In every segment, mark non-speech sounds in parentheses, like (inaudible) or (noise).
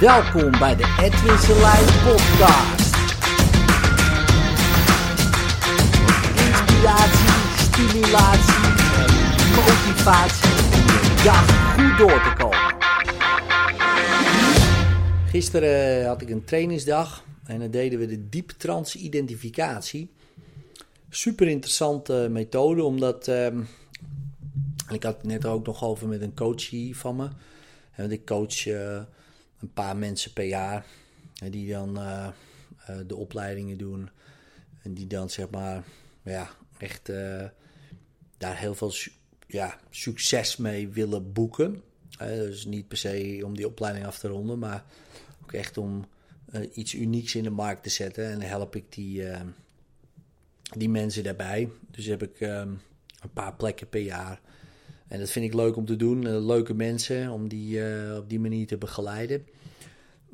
Welkom bij de Edwin Selijn podcast. Inspiratie, stimulatie motivatie om dag goed door te komen. Gisteren had ik een trainingsdag en dan deden we de dieptrance identificatie. Super interessante methode, omdat... ehm, ik had het net ook nog over met een coach van me. En ik coach eh, een paar mensen per jaar. die dan eh, eh, de opleidingen doen. En die dan zeg maar ja, echt eh, daar heel veel ja, succes mee willen boeken. Dus niet per se om die opleiding af te ronden, maar ook echt om iets unieks in de markt te zetten. En dan help ik die, die mensen daarbij. Dus heb ik ehm, een paar plekken per jaar. En dat vind ik leuk om te doen. Eh, leuke mensen om die eh, op die manier te begeleiden.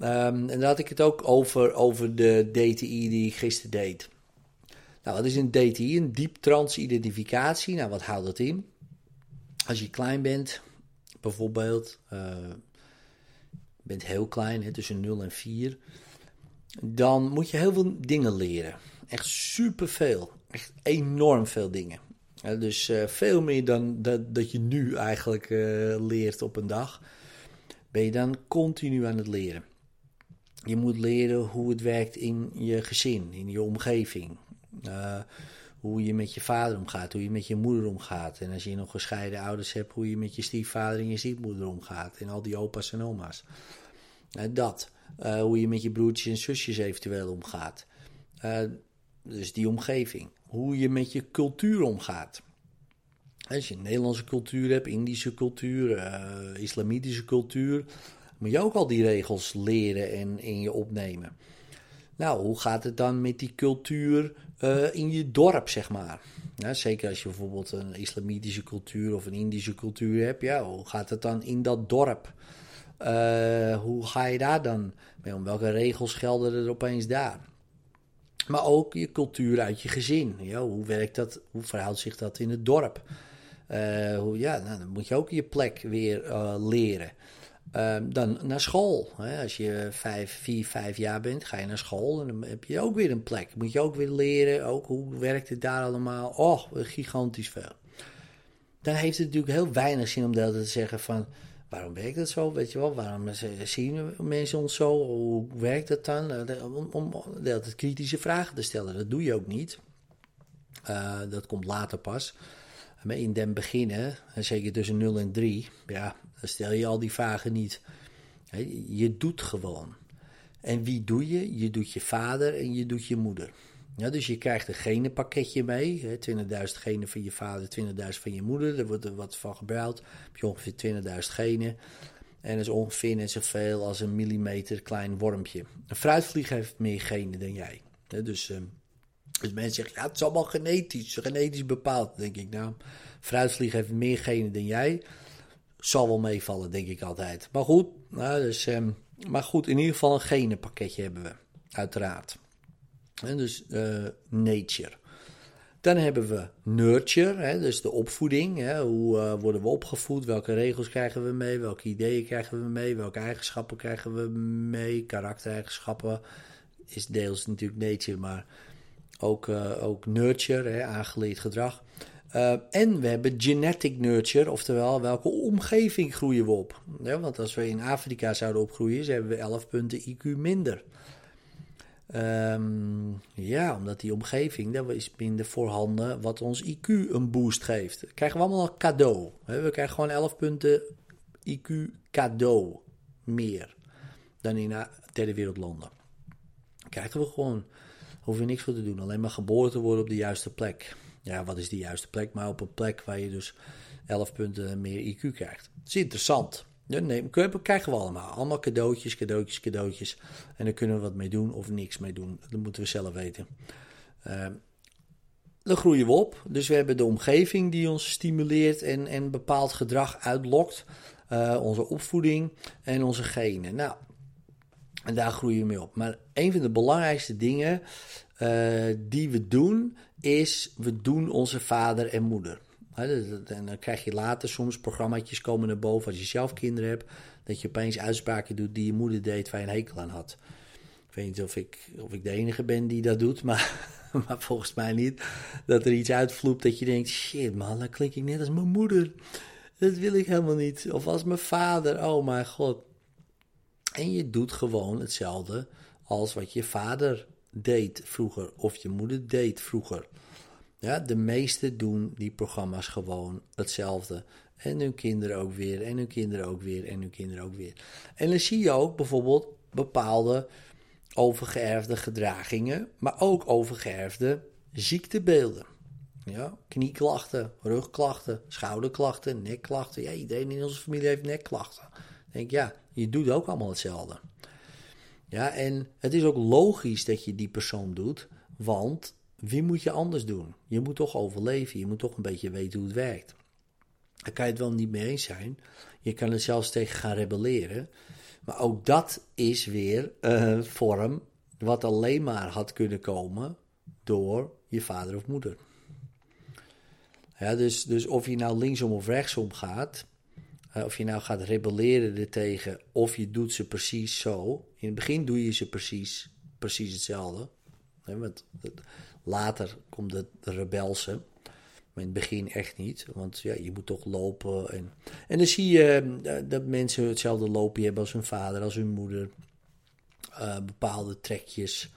Ehm, en daar had ik het ook over, over de DTI die ik gisteren deed. Nou, wat is een DTI? Een diep trance identificatie. Nou, wat houdt dat in? Als je klein bent, bijvoorbeeld, eh bent heel klein, hè, tussen 0 en 4, dan moet je heel veel dingen leren. Echt superveel. Echt enorm veel dingen. Dus eh, veel meer dan dat, dat je nu eigenlijk eh, leert op een dag, ben je dan continu aan het leren. Je moet leren hoe het werkt in je gezin, in je omgeving. Eh, hoe je met je vader omgaat, hoe je met je moeder omgaat. En als je nog gescheiden ouders hebt, hoe je met je stiefvader en je stiefmoeder omgaat. En al die opa's en oma's. Dat. Hoe je met je broertjes en zusjes eventueel omgaat. Dus die omgeving. Hoe je met je cultuur omgaat. Als je een Nederlandse cultuur hebt, Indische cultuur, eh, islamitische cultuur, moet je ook al die regels leren en in je opnemen. Nou, hoe gaat het dan met die cultuur eh, in je dorp, zeg maar? Ja, zeker als je bijvoorbeeld een islamitische cultuur of een Indische cultuur hebt, ja, hoe gaat het dan in dat dorp? Eh, hoe ga je daar dan mee om? Welke regels gelden er opeens daar? Maar ook je cultuur uit je gezin. Hoe werkt dat? Hoe verhoudt zich dat in het dorp? Eh, hoe, ja, nou, dan moet je ook je plek weer eh, leren. Ehm, dan naar school. Hè. Als je vijf, vier, vijf jaar bent, ga je naar school en dan heb je ook weer een plek. Moet je ook weer leren, ook hoe werkt het daar allemaal. Oh, gigantisch veel. Dan heeft het natuurlijk heel weinig zin om tijd te zeggen van... Waarom werkt dat zo? Weet je wel, waarom zien mensen ons zo? Hoe werkt dat dan? Eh, Om, om kritische vragen te stellen. Dat doe je ook niet. Eh, dat komt later pas. Maar in den beginnen, en zeker tussen 0 en 3, ja, dan stel je al die vragen niet. Je doet gewoon. En wie doe je? Je doet je vader en je doet je moeder. Ja, dus je krijgt een genenpakketje mee. hè, 20.000 genen van je vader, 20.000 van je moeder. Daar wordt er wat van gebruikt. heb je ongeveer 20.000 genen. En dat is ongeveer net zoveel als een millimeter klein wormpje. Een fruitvlieg heeft meer genen dan jij. Dus... ehm, dus mensen zeggen, ja, het is allemaal genetisch, genetisch bepaald. Denk ik, nou, fruitvlieg heeft meer genen dan jij. Zal wel meevallen, denk ik altijd. Maar goed, nou, dus, ehm, maar goed, in ieder geval een genenpakketje hebben we, uiteraard. Dus eh, nature. Dan hebben we nurture, hè, dus de opvoeding. Hè, hoe eh, worden we opgevoed? Welke regels krijgen we mee? Welke ideeën krijgen we mee? Welke eigenschappen krijgen we mee? Karaktereigenschappen is deels natuurlijk nature, maar ook, eh, ook nurture, hè, aangeleerd gedrag. En we hebben genetic nurture, oftewel welke omgeving groeien we op. Ja, want als we in Afrika zouden opgroeien, hebben we 11 punten IQ minder. Ehm, ja, omdat die omgeving, daar is minder voorhanden wat ons IQ een boost geeft. Dat krijgen we allemaal een cadeau. We krijgen gewoon 11 punten IQ cadeau meer dan in derde wereldlanden. Krijgen we gewoon hoef je niks voor te doen. Alleen maar geboren te worden op de juiste plek. Ja, wat is die juiste plek? Maar op een plek waar je dus 11 punten meer IQ krijgt. Dat is interessant. Ja, nee, krijgen we allemaal. Allemaal cadeautjes, cadeautjes, cadeautjes. En daar kunnen we wat mee doen of niks mee doen. Dat moeten we zelf weten. Uh, dan groeien we op. Dus we hebben de omgeving die ons stimuleert en, en bepaald gedrag uitlokt. Uh, onze opvoeding en onze genen. Nou, en daar groeien we mee op. Maar een van de belangrijkste dingen uh, die we doen, is we doen onze vader en moeder. En dan krijg je later soms programma's komen naar boven als je zelf kinderen hebt, dat je opeens uitspraken doet die je moeder deed waar je een hekel aan had. Ik weet niet of ik, of ik de enige ben die dat doet, maar, (laughs) maar volgens mij niet. Dat er iets uitvloept dat je denkt, shit man, dan klink ik net als mijn moeder. Dat wil ik helemaal niet. Of als mijn vader, oh mijn god. En je doet gewoon hetzelfde als wat je vader deed vroeger of je moeder deed vroeger. Ja, de meesten doen die programma's gewoon hetzelfde. En hun kinderen ook weer, en hun kinderen ook weer, en hun kinderen ook weer. En dan zie je ook bijvoorbeeld bepaalde overgeërfde gedragingen, maar ook overgeërfde ziektebeelden. Ja, knieklachten, rugklachten, schouderklachten, nekklachten. Ja, iedereen in onze familie heeft nekklachten. Denk, ja, je doet ook allemaal hetzelfde. Ja, en het is ook logisch dat je die persoon doet, want wie moet je anders doen? Je moet toch overleven, je moet toch een beetje weten hoe het werkt. Daar kan je het wel niet mee eens zijn. Je kan er zelfs tegen gaan rebelleren. Maar ook dat is weer een vorm wat alleen maar had kunnen komen door je vader of moeder. Ja, dus, dus of je nou linksom of rechtsom gaat, eh, of je nou gaat rebelleren ertegen, of je doet ze precies zo. In het begin doe je ze precies, precies hetzelfde. Want later komt het rebelse. Maar in het begin echt niet, want ja, je moet toch lopen. En, en dan zie je eh, dat mensen hetzelfde lopen hebben als hun vader, als hun moeder. Uh, bepaalde trekjes.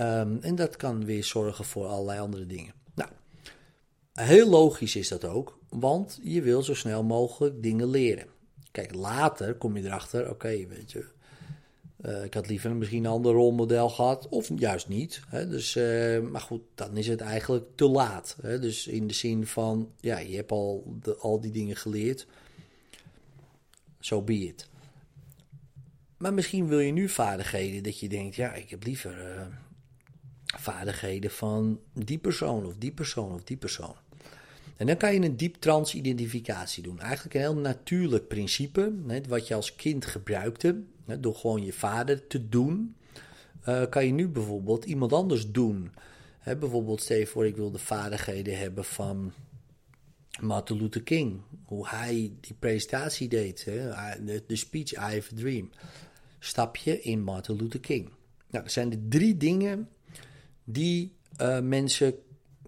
Um, en dat kan weer zorgen voor allerlei andere dingen. Nou, heel logisch is dat ook, want je wil zo snel mogelijk dingen leren. Kijk, later kom je erachter, oké, weet je, uh, ik had liever misschien een ander rolmodel gehad, of juist niet. Hè? Dus, uh, maar goed, dan is het eigenlijk te laat. Hè? Dus in de zin van, ja, je hebt al, de, al die dingen geleerd. Zo so be. Maar misschien wil je nu vaardigheden dat je denkt, ja, ik heb liever uh, vaardigheden van die persoon of die persoon of die persoon. En dan kan je een diep trans-identificatie doen. Eigenlijk een heel natuurlijk principe, wat je als kind gebruikte, door gewoon je vader te doen, uh, kan je nu bijvoorbeeld iemand anders doen. Bijvoorbeeld, stel voor, ik wil de vaardigheden hebben van Martin Luther King. Hoe hij die presentatie deed, de, speech I Have a Dream. Stap je in Martin Luther King. Nou, dat zijn de drie dingen die uh, mensen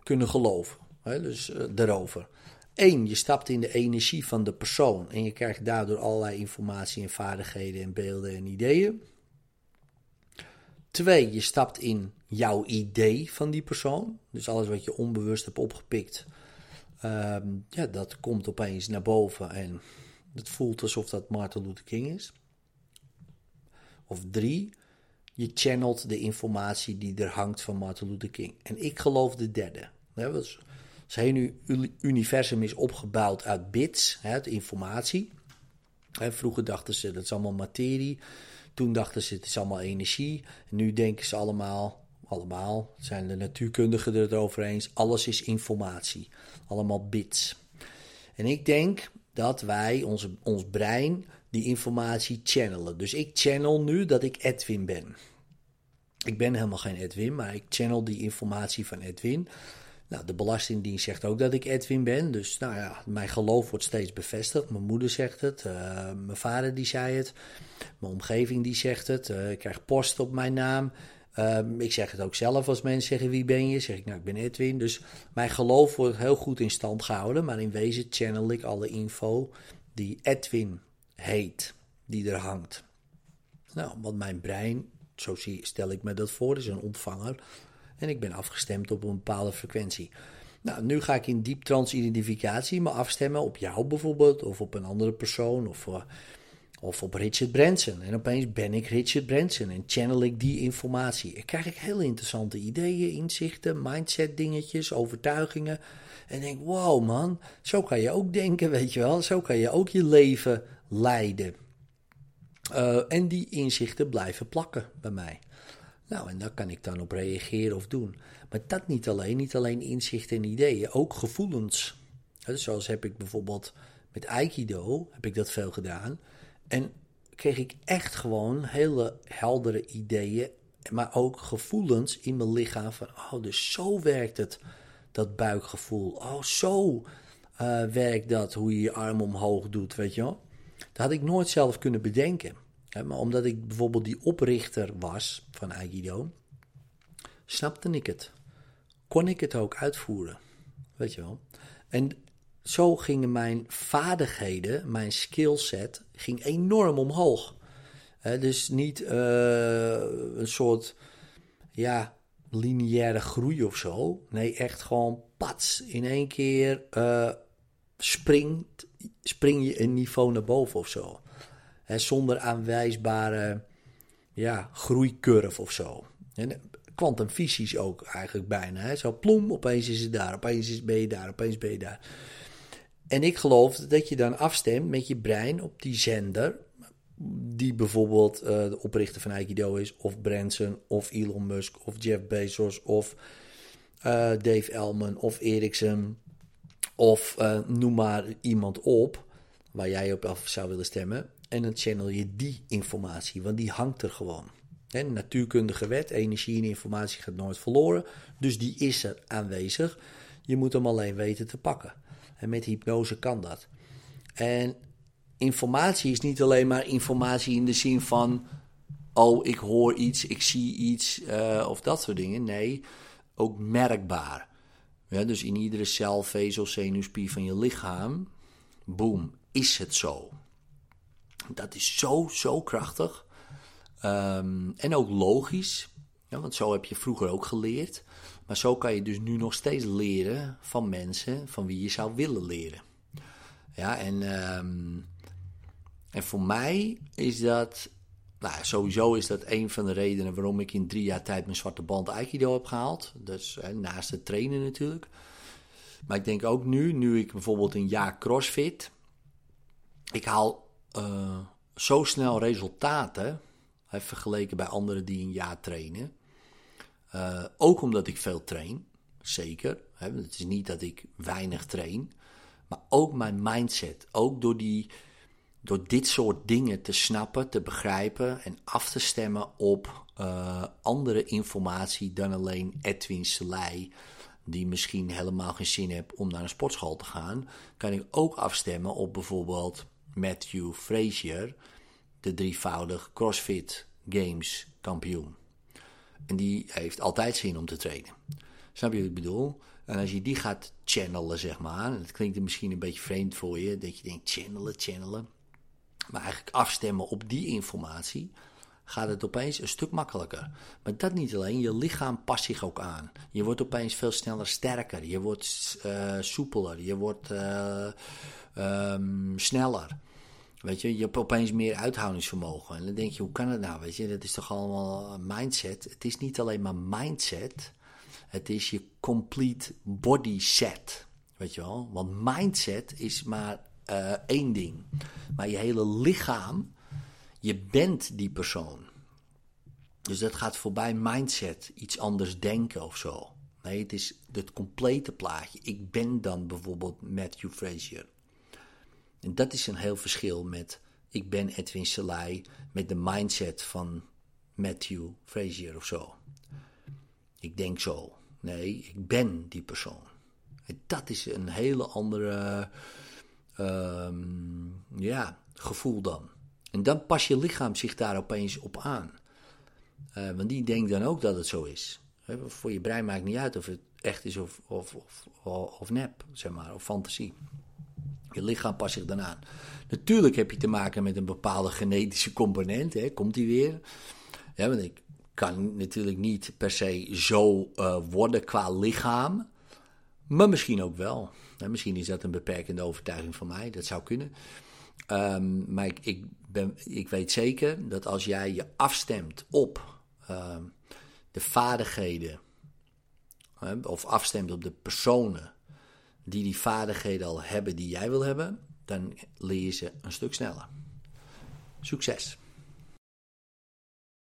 kunnen geloven. Dus uh, daarover. Eén, je stapt in de energie van de persoon en je krijgt daardoor allerlei informatie en vaardigheden en beelden en ideeën. Twee, je stapt in jouw idee van die persoon. Dus alles wat je onbewust hebt opgepikt, um, ja, dat komt opeens naar boven en het voelt alsof dat Martin Luther King is. Of drie, je channelt de informatie die er hangt van Martin Luther King. En ik geloof de derde. Dat het hele universum is opgebouwd uit bits, uit informatie. Vroeger dachten ze dat is allemaal materie. Toen dachten ze het is allemaal energie. En nu denken ze allemaal, allemaal, zijn de natuurkundigen er over eens, alles is informatie. Allemaal bits. En ik denk dat wij, onze, ons brein, die informatie channelen. Dus ik channel nu dat ik Edwin ben. Ik ben helemaal geen Edwin, maar ik channel die informatie van Edwin. Nou, de Belastingdienst zegt ook dat ik Edwin ben. Dus nou ja, mijn geloof wordt steeds bevestigd. Mijn moeder zegt het, uh, mijn vader die zei het, mijn omgeving die zegt het. Uh, ik krijg post op mijn naam. Uh, ik zeg het ook zelf als mensen zeggen wie ben je, zeg ik nou ik ben Edwin. Dus mijn geloof wordt heel goed in stand gehouden, maar in wezen channel ik alle info die Edwin heet, die er hangt. Nou, want mijn brein, zo stel ik me dat voor, is een ontvanger en ik ben afgestemd op een bepaalde frequentie. Nou, nu ga ik in diep trans-identificatie me afstemmen op jou bijvoorbeeld, of op een andere persoon, of, uh, of op Richard Branson. En opeens ben ik Richard Branson en channel ik die informatie. En krijg ik hele interessante ideeën, inzichten, mindset dingetjes, overtuigingen. En denk, wow man, zo kan je ook denken, weet je wel. Zo kan je ook je leven leiden. Uh, en die inzichten blijven plakken bij mij. Nou, en daar kan ik dan op reageren of doen. Maar dat niet alleen, niet alleen inzichten en ideeën, ook gevoelens. Zoals heb ik bijvoorbeeld met Aikido, heb ik dat veel gedaan. En kreeg ik echt gewoon hele heldere ideeën, maar ook gevoelens in mijn lichaam van, oh, dus zo werkt het, dat buikgevoel. Oh, zo uh, werkt dat, hoe je je arm omhoog doet, weet je wel. Dat had ik nooit zelf kunnen bedenken. Maar omdat ik bijvoorbeeld die oprichter was van Aikido, snapte ik het. Kon ik het ook uitvoeren, weet je wel. En zo gingen mijn vaardigheden, mijn skillset, ging enorm omhoog. dus niet uh, een soort, ja, lineaire groei of zo. Nee, echt gewoon pats. In één keer uh, springt, spring je een niveau naar boven of zo. Zonder aanwijsbare ja, groeicurve of zo. En kwantumfysisch ook eigenlijk bijna. Hè? Zo plom, opeens is het daar, opeens is, ben je daar, opeens ben je daar. En ik geloof dat je dan afstemt met je brein op die zender die bijvoorbeeld uh, de oprichter van Aikido is, of Branson, of Elon Musk, of Jeff Bezos, of uh, Dave Elman, of Ericsson, of noem maar iemand op waar jij op af zou willen stemmen. En dan channel je die informatie, want die hangt er gewoon. Natuurkundige wet, energie en informatie gaat nooit verloren, dus die is er aanwezig. Je moet hem alleen weten te pakken. En met hypnose kan dat. En informatie is niet alleen maar informatie in de zin van: oh, ik hoor iets, ik zie iets uh, of dat soort dingen. Nee, ook merkbaar. Ja, dus in iedere cel, vezel, zenuwspier van je lichaam, boom, is het zo. Dat is zo, zo krachtig. Um, en ook logisch, ja, want zo heb je vroeger ook geleerd. Maar zo kan je dus nu nog steeds leren van mensen van wie je zou willen leren. Ja, en um, en voor mij is dat, nou sowieso is dat een van de redenen waarom ik in drie jaar tijd mijn zwarte band Aikido heb gehaald. Dus hè, naast het trainen natuurlijk. Maar ik denk ook nu, nu ik bijvoorbeeld een jaar crossfit, ik haal uh, zo snel resultaten, hè, vergeleken bij anderen die een jaar trainen. Uh, ook omdat ik veel train, zeker. Hè, het is niet dat ik weinig train, maar ook mijn mindset. Ook door die door dit soort dingen te snappen, te begrijpen en af te stemmen op uh, andere informatie dan alleen Edwin Selei, die misschien helemaal geen zin heeft om naar een sportschool te gaan, kan ik ook afstemmen op bijvoorbeeld Matthew Frazier, de drievoudig CrossFit Games kampioen. En die heeft altijd zin om te trainen. Snap je wat ik bedoel? En als je die gaat channelen, zeg maar, en het klinkt misschien een beetje vreemd voor je, dat je denkt channelen, channelen maar eigenlijk afstemmen op die informatie, gaat het opeens een stuk makkelijker. Maar dat niet alleen, je lichaam past zich ook aan. Je wordt opeens veel sneller sterker, je wordt uh, soepeler, je wordt uh, um, sneller. Weet je, je hebt opeens meer uithoudingsvermogen. En dan denk je, hoe kan het nou? Weet je, dat is toch allemaal mindset. Het is niet alleen maar mindset, het is je complete body set. Weet je wel? Want mindset is maar uh, één ding. Maar je hele lichaam, je bent die persoon. Dus dat gaat voorbij mindset, iets anders denken of zo. Nee, het is het complete plaatje. Ik ben dan bijvoorbeeld Matthew Frazier. En dat is een heel verschil met ik ben Edwin Selei met de mindset van Matthew Frazier of zo. Ik denk zo. Nee, ik ben die persoon. En dat is een hele andere um, ja, gevoel dan. En dan pas je lichaam zich daar opeens op aan. Uh, want die denkt dan ook dat het zo is. Voor je brein maakt niet uit of het echt is of, of, of, of nep, zeg maar, of fantasie. Je lichaam past zich dan aan. Natuurlijk heb je te maken met een bepaalde genetische component. Hè, komt die weer? Ja, want ik kan natuurlijk niet per se zo uh, worden qua lichaam. Maar misschien ook wel. misschien is dat een beperkende overtuiging van mij, dat zou kunnen. Um, maar ik, ik, ben, ik weet zeker dat als jij je afstemt op um, de vaardigheden, of afstemt op de personen die die vaardigheden al hebben die jij wil hebben, dan leer je ze een stuk sneller. Succes!